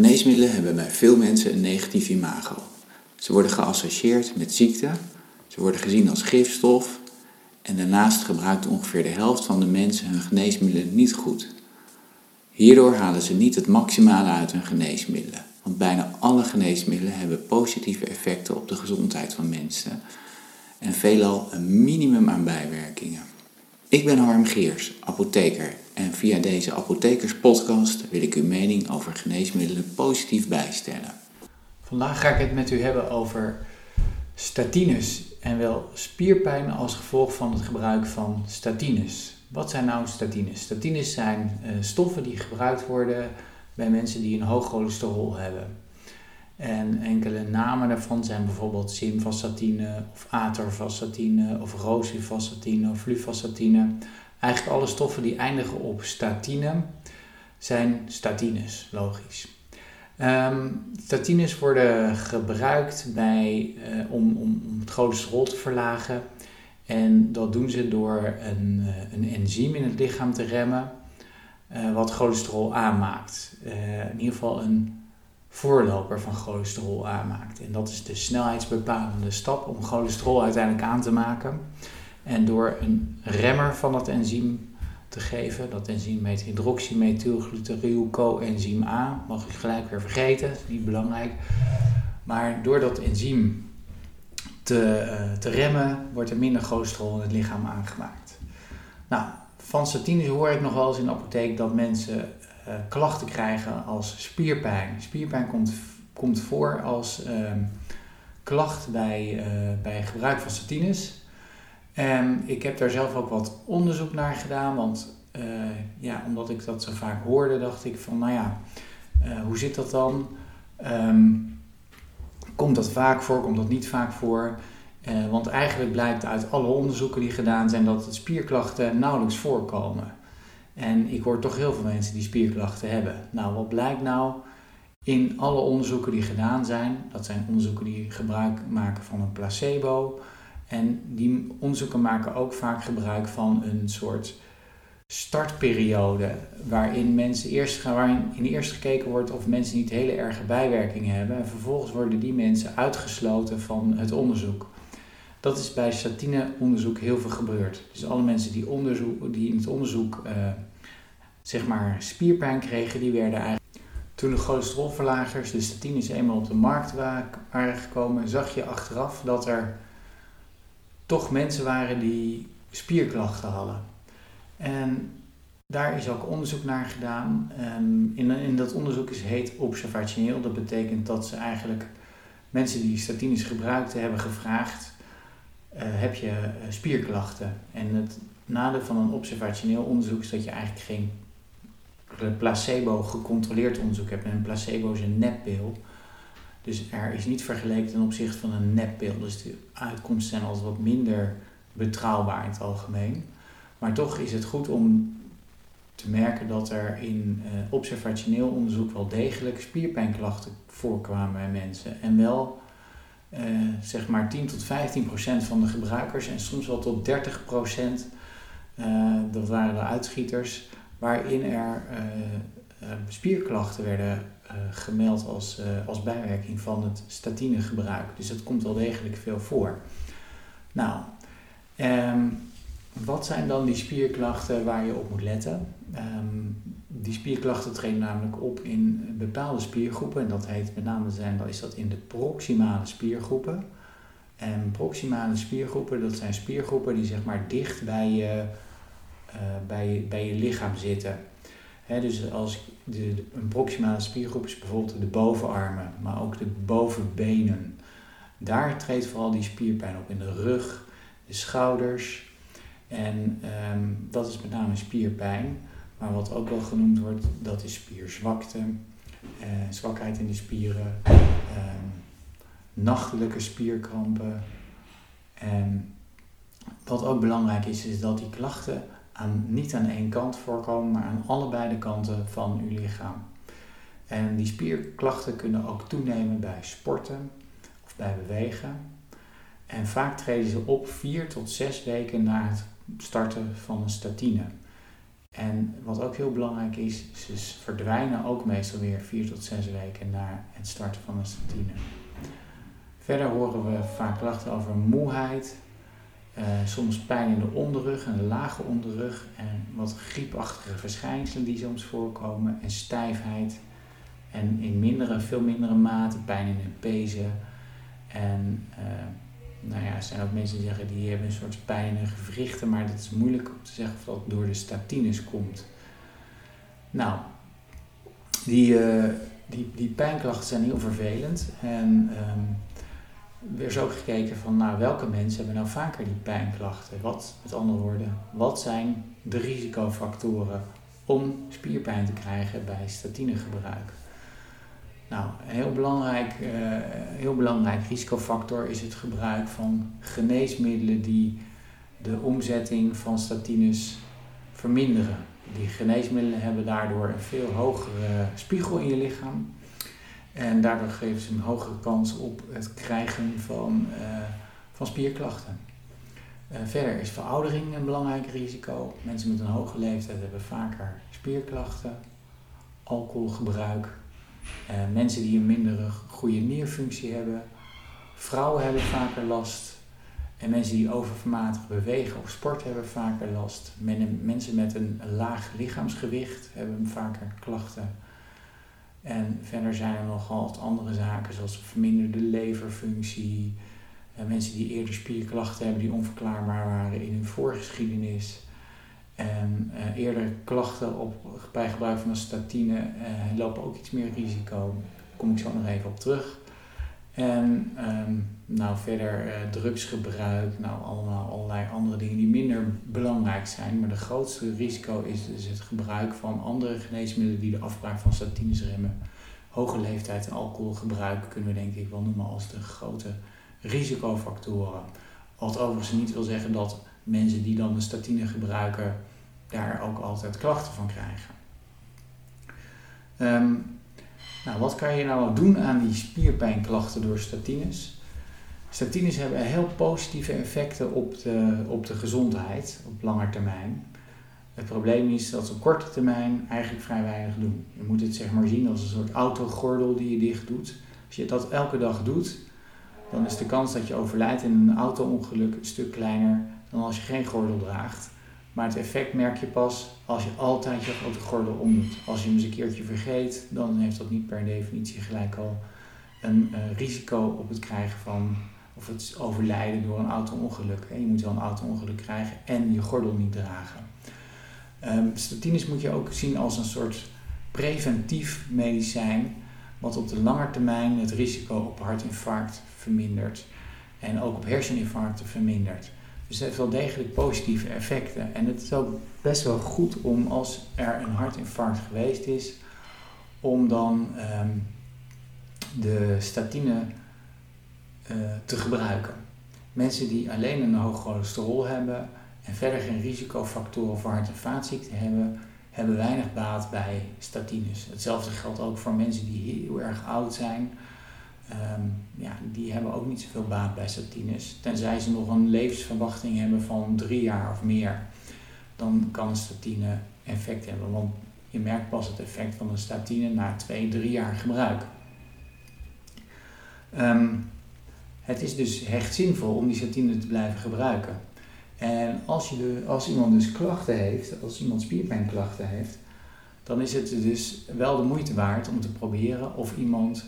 Geneesmiddelen hebben bij veel mensen een negatief imago. Ze worden geassocieerd met ziekte, ze worden gezien als gifstof en daarnaast gebruikt ongeveer de helft van de mensen hun geneesmiddelen niet goed. Hierdoor halen ze niet het maximale uit hun geneesmiddelen, want bijna alle geneesmiddelen hebben positieve effecten op de gezondheid van mensen en veelal een minimum aan bijwerkingen. Ik ben Harm Geers, apotheker en via deze apothekerspodcast wil ik uw mening over geneesmiddelen positief bijstellen. Vandaag ga ik het met u hebben over statines en wel spierpijn als gevolg van het gebruik van statines. Wat zijn nou statines? Statines zijn uh, stoffen die gebruikt worden bij mensen die een hoog cholesterol hebben. En enkele namen daarvan zijn bijvoorbeeld simvastatine of atorvastatine of rosivastatine of fluvastatine. Eigenlijk alle stoffen die eindigen op statine zijn statines, logisch. Um, statines worden gebruikt bij, uh, om, om, om, het cholesterol te verlagen. En dat doen ze door een, uh, een enzym in het lichaam te remmen, uh, wat cholesterol aanmaakt. in ieder geval een voorloper van cholesterol aanmaakt. En dat is de snelheidsbepalende stap om cholesterol uiteindelijk aan te maken. En door een remmer van dat enzym te geven, dat enzym heet hydroxymethylglutaryl A, mag je gelijk weer vergeten, dat is niet belangrijk. Maar door dat enzym te, uh, te remmen, wordt er minder cholesterol in het lichaam aangemaakt. Nou, van statines hoor ik nog wel eens in de apotheek dat mensen uh, klachten krijgen als spierpijn. Spierpijn komt, komt voor als uh, klacht bij, uh, bij gebruik van statines. Ik heb daar zelf ook wat onderzoek naar gedaan, want uh, ja, omdat ik dat zo vaak hoorde, dacht ik van, nou ja, uh, hoe zit dat dan? Um, komt dat vaak voor, komt dat niet vaak voor? Uh, want eigenlijk blijkt uit alle onderzoeken die gedaan zijn dat spierklachten nauwelijks voorkomen. En ik hoor toch heel veel mensen die spierklachten hebben. Nou, wat blijkt nou? In alle onderzoeken die gedaan zijn, dat zijn onderzoeken die gebruik maken van een placebo, en die onderzoeken maken ook vaak gebruik van een soort startperiode waarin mensen eerst gaan, waarin in eerst gekeken wordt of mensen niet hele erge bijwerkingen hebben en vervolgens worden die mensen uitgesloten van het onderzoek. Dat is bij statineonderzoek heel veel gebeurd. Dus alle mensen die, onderzoek, die in het onderzoek uh, zeg maar spierpijn kregen, die werden eigenlijk toen de cholesterolverlagers, de statines, eenmaal op de markt waren gekomen, zag je achteraf dat er toch mensen waren die spierklachten hadden. En daar is ook onderzoek naar gedaan. In, in dat onderzoek is heet observationeel. Dat betekent dat ze eigenlijk mensen die statines gebruikten hebben gevraagd: uh, heb je uh, spierklachten? En het nadeel van een observationeel onderzoek is dat je eigenlijk geen placebo gecontroleerd onderzoek hebt. En een placebo is een neppil. Dus er is niet vergeleken ten opzichte van een neppil. Dus de uitkomsten zijn altijd wat minder betrouwbaar in het algemeen. Maar toch is het goed om te merken dat er in uh, observationeel onderzoek wel degelijk spierpijnklachten voorkwamen bij mensen. En wel uh, zeg maar 10 tot 15 procent van de gebruikers en soms wel tot 30 procent, uh, dat waren de uitschieters, waarin er spierklachten werden gemeld als, als bijwerking van het statinegebruik. Dus dat komt wel degelijk veel voor. Nou, um, wat zijn dan die spierklachten waar je op moet letten? Um, die spierklachten treden namelijk op in bepaalde spiergroepen. En dat heet met name zijn, dan is dat in de proximale spiergroepen. En proximale spiergroepen, dat zijn spiergroepen die zeg maar dicht bij je, uh, bij, bij je lichaam zitten. Dus als de, een proximale spiergroep is bijvoorbeeld de bovenarmen, maar ook de bovenbenen. Daar treedt vooral die spierpijn op in de rug, de schouders, en um, dat is met name spierpijn. Maar wat ook wel genoemd wordt, dat is spierzwakte, uh, zwakheid in de spieren, um, nachtelijke spierkrampen. En wat ook belangrijk is, is dat die klachten aan, niet aan één kant voorkomen, maar aan allebei de kanten van uw lichaam. En die spierklachten kunnen ook toenemen bij sporten of bij bewegen. En vaak treden ze op vier tot zes weken na het starten van een statine. En wat ook heel belangrijk is, ze verdwijnen ook meestal weer vier tot zes weken na het starten van een statine. Verder horen we vaak klachten over moeheid, uh, soms pijn in de onderrug en de lage onderrug en wat griepachtige verschijnselen die soms voorkomen en stijfheid en in mindere, veel mindere mate pijn in de pezen en uh, nou ja, er zijn ook mensen die zeggen die hebben een soort pijn in gewrichten, maar dat is moeilijk om te zeggen of dat door de statines komt. Nou, die, uh, die, die pijnklachten zijn heel vervelend en um, er is ook gekeken van nou, welke mensen hebben nou vaker die pijnklachten. Wat, met andere woorden, wat zijn de risicofactoren om spierpijn te krijgen bij statinegebruik? Nou, een heel belangrijk, uh, heel belangrijk risicofactor is het gebruik van geneesmiddelen die de omzetting van statines verminderen. Die geneesmiddelen hebben daardoor een veel hogere spiegel in je lichaam. En daardoor geven ze een hogere kans op het krijgen van, uh, van spierklachten. Uh, verder is veroudering een belangrijk risico. Mensen met een hoge leeftijd hebben vaker spierklachten, alcoholgebruik, uh, mensen die een mindere goede nierfunctie hebben. Vrouwen hebben vaker last. En mensen die overmatig bewegen of sport hebben vaker last. Men, mensen met een laag lichaamsgewicht hebben vaker klachten. En verder zijn er nogal wat andere zaken, zoals verminderde leverfunctie. Uh, mensen die eerder spierklachten hebben die onverklaarbaar waren in hun voorgeschiedenis. En uh, eerder klachten op, bij gebruik van een statine uh, lopen ook iets meer risico. Daar kom ik zo nog even op terug. En um, nou verder uh, drugsgebruik, nou allemaal allerlei andere dingen die minder belangrijk zijn. Maar de grootste risico is dus het gebruik van andere geneesmiddelen die de afbraak van statines remmen. Hoge leeftijd en alcoholgebruik kunnen we denk ik wel noemen als de grote risicofactoren. Wat overigens niet wil zeggen dat mensen die dan de statine gebruiken daar ook altijd klachten van krijgen. Um, nou, wat kan je nou doen aan die spierpijnklachten door statines? Statines hebben heel positieve effecten op de, op de gezondheid op lange termijn. Het probleem is dat ze op korte termijn eigenlijk vrij weinig doen. Je moet het zeg maar zien als een soort autogordel die je dicht doet. Als je dat elke dag doet, dan is de kans dat je overlijdt in een auto-ongeluk een stuk kleiner dan als je geen gordel draagt. Maar het effect merk je pas als je altijd je grote gordel omdoet. Als je hem eens een keertje vergeet, dan heeft dat niet per definitie gelijk al een uh, risico op het krijgen van of het overlijden door een auto-ongeluk. Je moet wel een auto-ongeluk krijgen en je gordel niet dragen. Um, statines moet je ook zien als een soort preventief medicijn, wat op de lange termijn het risico op hartinfarct vermindert en ook op herseninfarcten vermindert. Dus het heeft wel degelijk positieve effecten. En het is ook best wel goed om als er een hartinfarct geweest is, om dan um, de statine uh, te gebruiken. Mensen die alleen een hoog cholesterol hebben en verder geen risicofactoren voor hart- en vaatziekten hebben, hebben weinig baat bij statines. Hetzelfde geldt ook voor mensen die heel erg oud zijn Um, ja, die hebben ook niet zoveel baat bij statines. Tenzij ze nog een levensverwachting hebben van drie jaar of meer. Dan kan een statine effect hebben. Want je merkt pas het effect van een statine na twee, drie jaar gebruik. Um, het is dus echt zinvol om die statine te blijven gebruiken. En als, je de, als iemand dus klachten heeft, als iemand spierpijnklachten heeft, dan is het dus wel de moeite waard om te proberen of iemand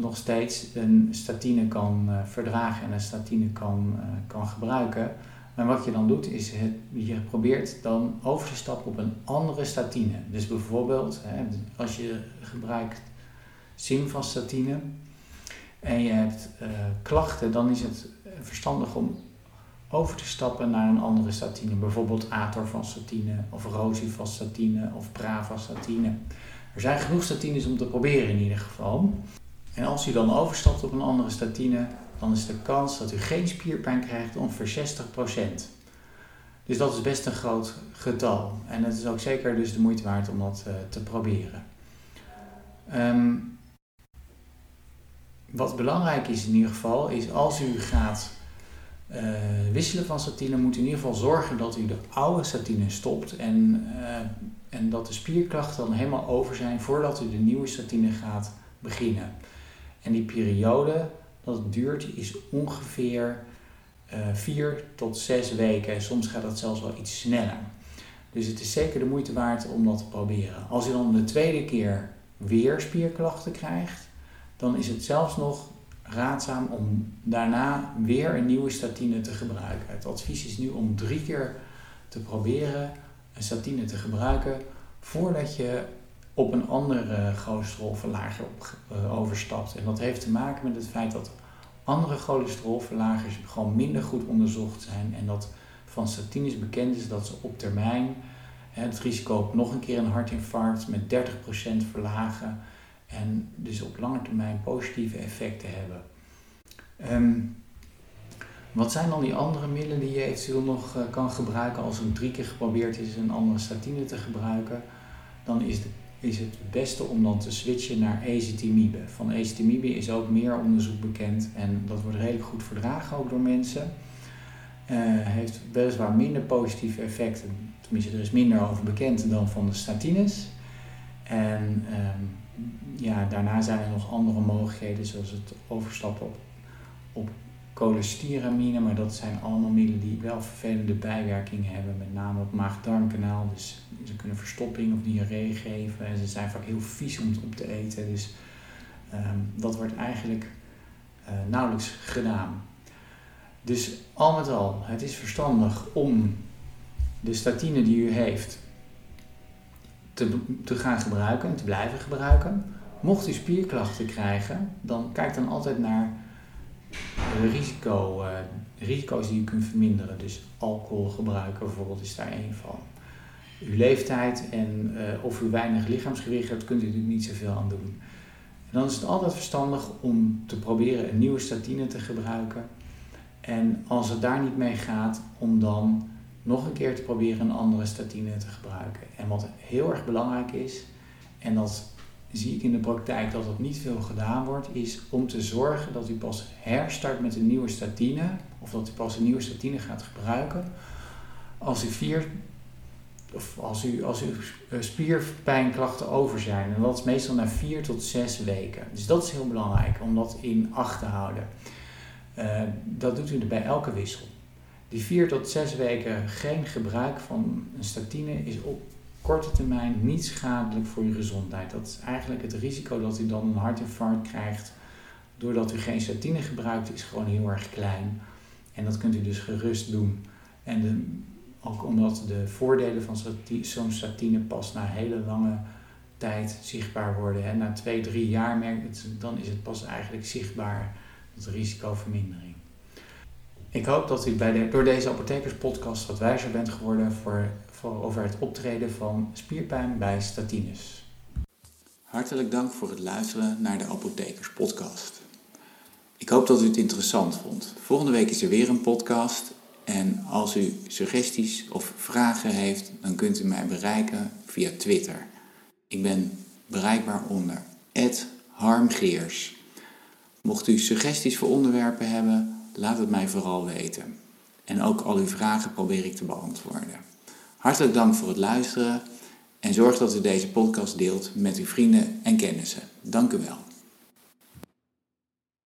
nog steeds een statine kan uh, verdragen en een statine kan, uh, kan gebruiken. En wat je dan doet, is het, je probeert dan over te stappen op een andere statine. Dus bijvoorbeeld, hè, als je gebruikt simvastatine en je hebt uh, klachten, dan is het verstandig om over te stappen naar een andere statine. Bijvoorbeeld atorvastatine of rosivastatine of pravastatine. Er zijn genoeg statines om te proberen in ieder geval. En als u dan overstapt op een andere statine, dan is de kans dat u geen spierpijn krijgt ongeveer 60%. Dus dat is best een groot getal. En het is ook zeker dus de moeite waard om dat uh, te proberen. Um, wat belangrijk is in ieder geval, is als u gaat uh, wisselen van statine moet in ieder geval zorgen dat u de oude statine stopt en, uh, en dat de spierklachten dan helemaal over zijn voordat u de nieuwe statine gaat beginnen. En die periode dat het duurt is ongeveer uh, vier tot zes weken. Soms gaat dat zelfs wel iets sneller. Dus het is zeker de moeite waard om dat te proberen. Als u dan de tweede keer weer spierklachten krijgt, dan is het zelfs nog raadzaam om daarna weer een nieuwe statine te gebruiken. Het advies is nu om drie keer te proberen een statine te gebruiken voordat je op een andere cholesterolverlager eh, overstapt. En dat heeft te maken met het feit dat andere cholesterolverlagers gewoon minder goed onderzocht zijn en dat van statines bekend is dat ze op termijn het risico op nog een keer een hartinfarct met 30% verlagen en dus op lange termijn positieve effecten hebben. Ehm, wat zijn dan die andere middelen die je eventueel nog uh, kan gebruiken als een drie keer geprobeerd is een andere statine te gebruiken? Dan is, de, is het beste om dan te switchen naar ezetimibe. Van ezetimibe is ook meer onderzoek bekend en dat wordt redelijk goed verdragen ook door mensen. Uh, heeft weliswaar minder positieve effecten, tenminste er is minder over bekend dan van de statines. En um, ja, daarna zijn er nog andere mogelijkheden, zoals het overstappen op, op cholestyramine, maar dat zijn allemaal middelen die wel vervelende bijwerkingen hebben, met name op maag-darmkanaal. Dus ze kunnen verstopping of diarree geven en ze zijn vaak heel vies om op te eten. Dus um, dat wordt eigenlijk uh, nauwelijks gedaan. Dus al met al, het is verstandig om de statine die u heeft te, te gaan gebruiken en te blijven gebruiken. Mocht u spierklachten krijgen, dan kijk dan altijd naar risico, uh, risico's die u kunt verminderen. Dus alcoholgebruik bijvoorbeeld is daar één van. Uw leeftijd en uh, of u weinig lichaamsgewicht hebt, kunt u natuurlijk niet zoveel aan doen. En dan is het altijd verstandig om te proberen een nieuwe statine te gebruiken. En als het daar niet mee gaat, om dan nog een keer te proberen een andere statine te gebruiken. En wat heel erg belangrijk is, en dat zie ik in de praktijk dat dat niet veel gedaan wordt, is om te zorgen dat u pas herstart met een nieuwe statine, of dat u pas een nieuwe statine gaat gebruiken, als u vier of als, u, als uw spierpijnklachten over zijn. En dat is meestal na vier tot zes weken. Dus dat is heel belangrijk om dat in acht te houden. Uh, dat doet u bij elke wissel. Die vier tot zes weken geen gebruik van een statine is op korte termijn niet schadelijk voor je gezondheid. Dat is eigenlijk het risico dat u dan een hartinfarct krijgt doordat u geen statine gebruikt, is gewoon heel erg klein. En dat kunt u dus gerust doen. En ook omdat de voordelen van zo'n statine pas na hele lange tijd zichtbaar worden. En na twee, drie jaar merk het, dan is het pas eigenlijk zichtbaar, het risicovermindering. Ik hoop dat u bij de, door deze apothekerspodcast wat wijzer bent geworden voor, over het optreden van spierpijn bij statines. Hartelijk dank voor het luisteren naar de Apothekerspodcast. Ik hoop dat u het interessant vond. Volgende week is er weer een podcast. En als u suggesties of vragen heeft, dan kunt u mij bereiken via Twitter. Ik ben bereikbaar onder harmgeers. Mocht u suggesties voor onderwerpen hebben, Laat het mij vooral weten. En ook al uw vragen probeer ik te beantwoorden. Hartelijk dank voor het luisteren en zorg dat u deze podcast deelt met uw vrienden en kennissen. Dank u wel.